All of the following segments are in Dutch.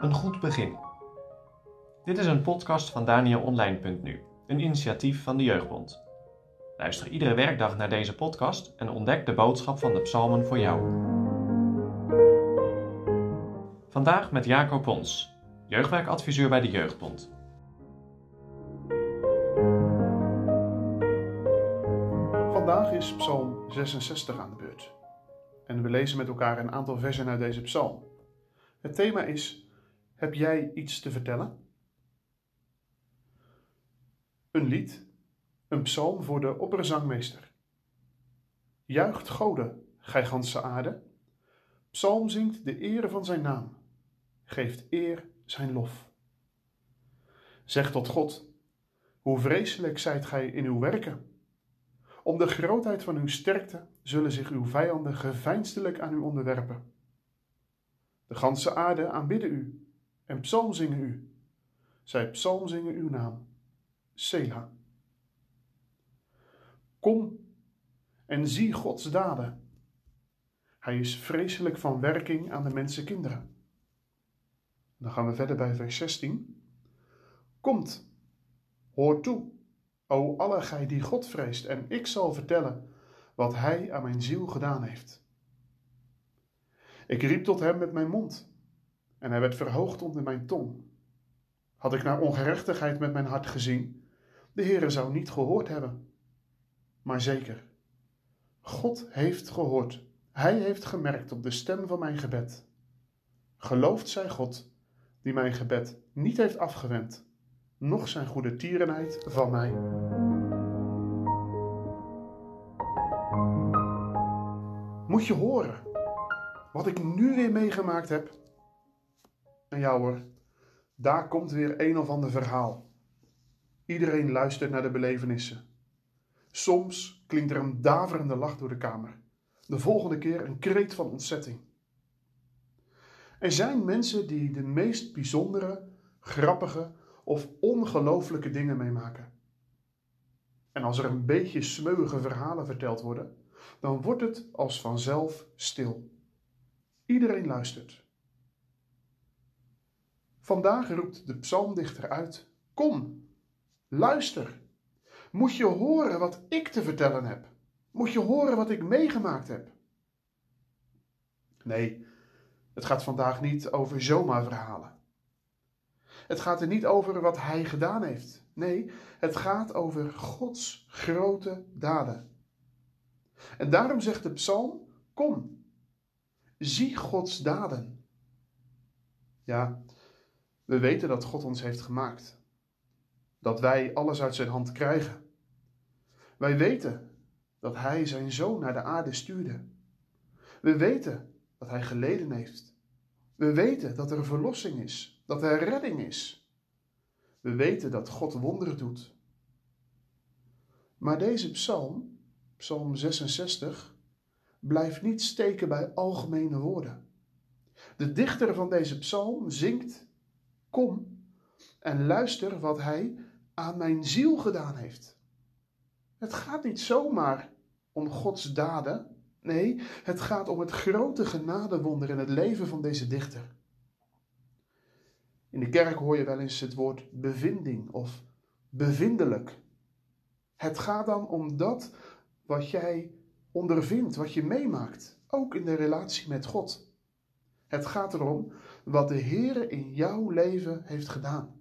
Een goed begin. Dit is een podcast van DanielOnline.nu, een initiatief van de Jeugdbond. Luister iedere werkdag naar deze podcast en ontdek de boodschap van de psalmen voor jou. Vandaag met Jacob Pons, jeugdwerkadviseur bij de Jeugdbond. Vandaag is Psalm 66 aan de beurt. En we lezen met elkaar een aantal versen uit deze psalm. Het thema is: Heb jij iets te vertellen? Een lied, een psalm voor de opperzangmeester. Juicht Gode, gij ganse aarde. Psalm zingt de ere van zijn naam, geeft eer zijn lof. Zeg tot God: Hoe vreselijk zijt gij in uw werken? Om de grootheid van uw sterkte zullen zich uw vijanden geveinsdelijk aan u onderwerpen. De ganse aarde aanbidden u en psalm zingen u. Zij psalm zingen uw naam. Sela. Kom en zie Gods daden. Hij is vreselijk van werking aan de mensenkinderen. Dan gaan we verder bij vers 16. Komt, hoor toe O alle gij die God vreest, en ik zal vertellen wat Hij aan mijn ziel gedaan heeft. Ik riep tot Hem met mijn mond, en Hij werd verhoogd onder mijn tong. Had ik naar ongerechtigheid met mijn hart gezien, de Heere zou niet gehoord hebben. Maar zeker, God heeft gehoord, Hij heeft gemerkt op de stem van mijn gebed. Geloofd zij God, die mijn gebed niet heeft afgewend noch zijn goede tierenheid van mij. Moet je horen wat ik nu weer meegemaakt heb? En ja hoor, daar komt weer een of ander verhaal. Iedereen luistert naar de belevenissen. Soms klinkt er een daverende lach door de kamer. De volgende keer een kreet van ontzetting. Er zijn mensen die de meest bijzondere, grappige of ongelooflijke dingen meemaken. En als er een beetje smeuïge verhalen verteld worden, dan wordt het als vanzelf stil. Iedereen luistert. Vandaag roept de psalmdichter uit: Kom, luister. Moet je horen wat ik te vertellen heb? Moet je horen wat ik meegemaakt heb? Nee, het gaat vandaag niet over zomaar verhalen. Het gaat er niet over wat hij gedaan heeft. Nee, het gaat over Gods grote daden. En daarom zegt de psalm: Kom, zie Gods daden. Ja, we weten dat God ons heeft gemaakt. Dat wij alles uit zijn hand krijgen. Wij weten dat hij zijn zoon naar de aarde stuurde. We weten dat hij geleden heeft. We weten dat er verlossing is dat er redding is. We weten dat God wonderen doet. Maar deze psalm, psalm 66, blijft niet steken bij algemene woorden. De dichter van deze psalm zingt: Kom en luister wat hij aan mijn ziel gedaan heeft. Het gaat niet zomaar om Gods daden. Nee, het gaat om het grote genadewonder in het leven van deze dichter. In de kerk hoor je wel eens het woord bevinding of bevindelijk. Het gaat dan om dat wat jij ondervindt, wat je meemaakt, ook in de relatie met God. Het gaat erom wat de Heer in jouw leven heeft gedaan.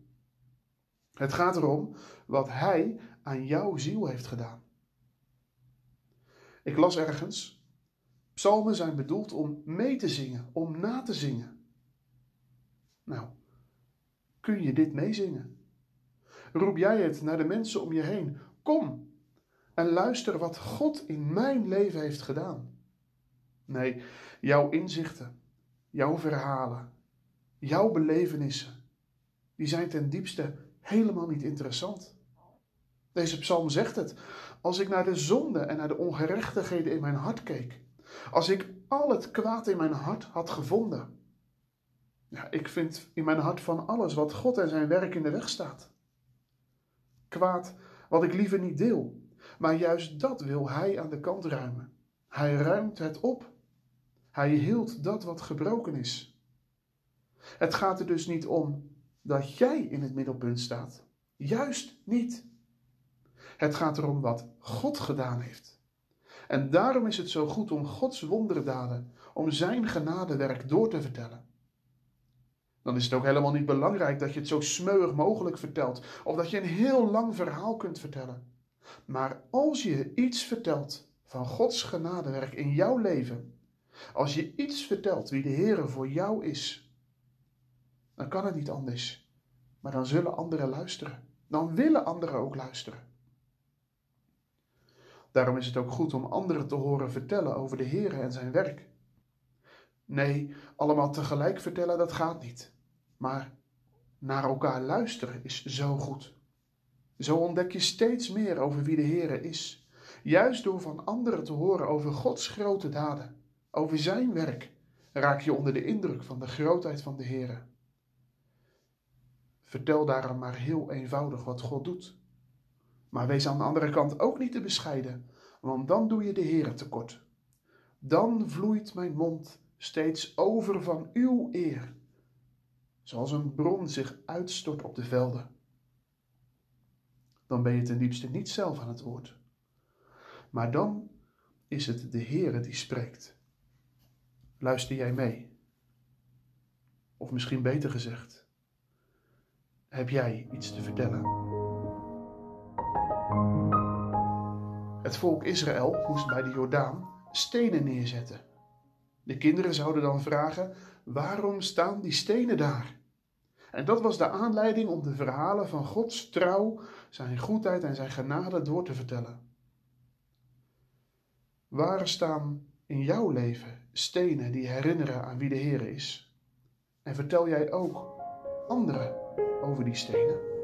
Het gaat erom wat Hij aan jouw ziel heeft gedaan. Ik las ergens, psalmen zijn bedoeld om mee te zingen, om na te zingen. Nou, kun je dit meezingen? Roep jij het naar de mensen om je heen? Kom en luister wat God in mijn leven heeft gedaan. Nee, jouw inzichten, jouw verhalen, jouw belevenissen, die zijn ten diepste helemaal niet interessant. Deze psalm zegt het. Als ik naar de zonde en naar de ongerechtigheden in mijn hart keek, als ik al het kwaad in mijn hart had gevonden, ja, ik vind in mijn hart van alles wat God en zijn werk in de weg staat. Kwaad wat ik liever niet deel. Maar juist dat wil hij aan de kant ruimen. Hij ruimt het op. Hij hield dat wat gebroken is. Het gaat er dus niet om dat jij in het middelpunt staat. Juist niet. Het gaat erom wat God gedaan heeft. En daarom is het zo goed om Gods wonderdaden, om Zijn genadewerk door te vertellen. Dan is het ook helemaal niet belangrijk dat je het zo smeuig mogelijk vertelt, of dat je een heel lang verhaal kunt vertellen. Maar als je iets vertelt van Gods genadewerk in jouw leven, als je iets vertelt wie de Heer voor jou is, dan kan het niet anders. Maar dan zullen anderen luisteren. Dan willen anderen ook luisteren. Daarom is het ook goed om anderen te horen vertellen over de Heer en zijn werk. Nee, allemaal tegelijk vertellen, dat gaat niet. Maar naar elkaar luisteren is zo goed. Zo ontdek je steeds meer over wie de Heer is. Juist door van anderen te horen over Gods grote daden, over zijn werk, raak je onder de indruk van de grootheid van de Heer. Vertel daarom maar heel eenvoudig wat God doet. Maar wees aan de andere kant ook niet te bescheiden, want dan doe je de Heer tekort. Dan vloeit mijn mond steeds over van uw eer, zoals een bron zich uitstort op de velden. Dan ben je ten diepste niet zelf aan het woord. Maar dan is het de Heere die spreekt. Luister jij mee? Of misschien beter gezegd, heb jij iets te vertellen? Het volk Israël moest bij de Jordaan stenen neerzetten. De kinderen zouden dan vragen: waarom staan die stenen daar? En dat was de aanleiding om de verhalen van Gods trouw, zijn goedheid en zijn genade door te vertellen. Waar staan in jouw leven stenen die herinneren aan wie de Heer is? En vertel jij ook anderen over die stenen?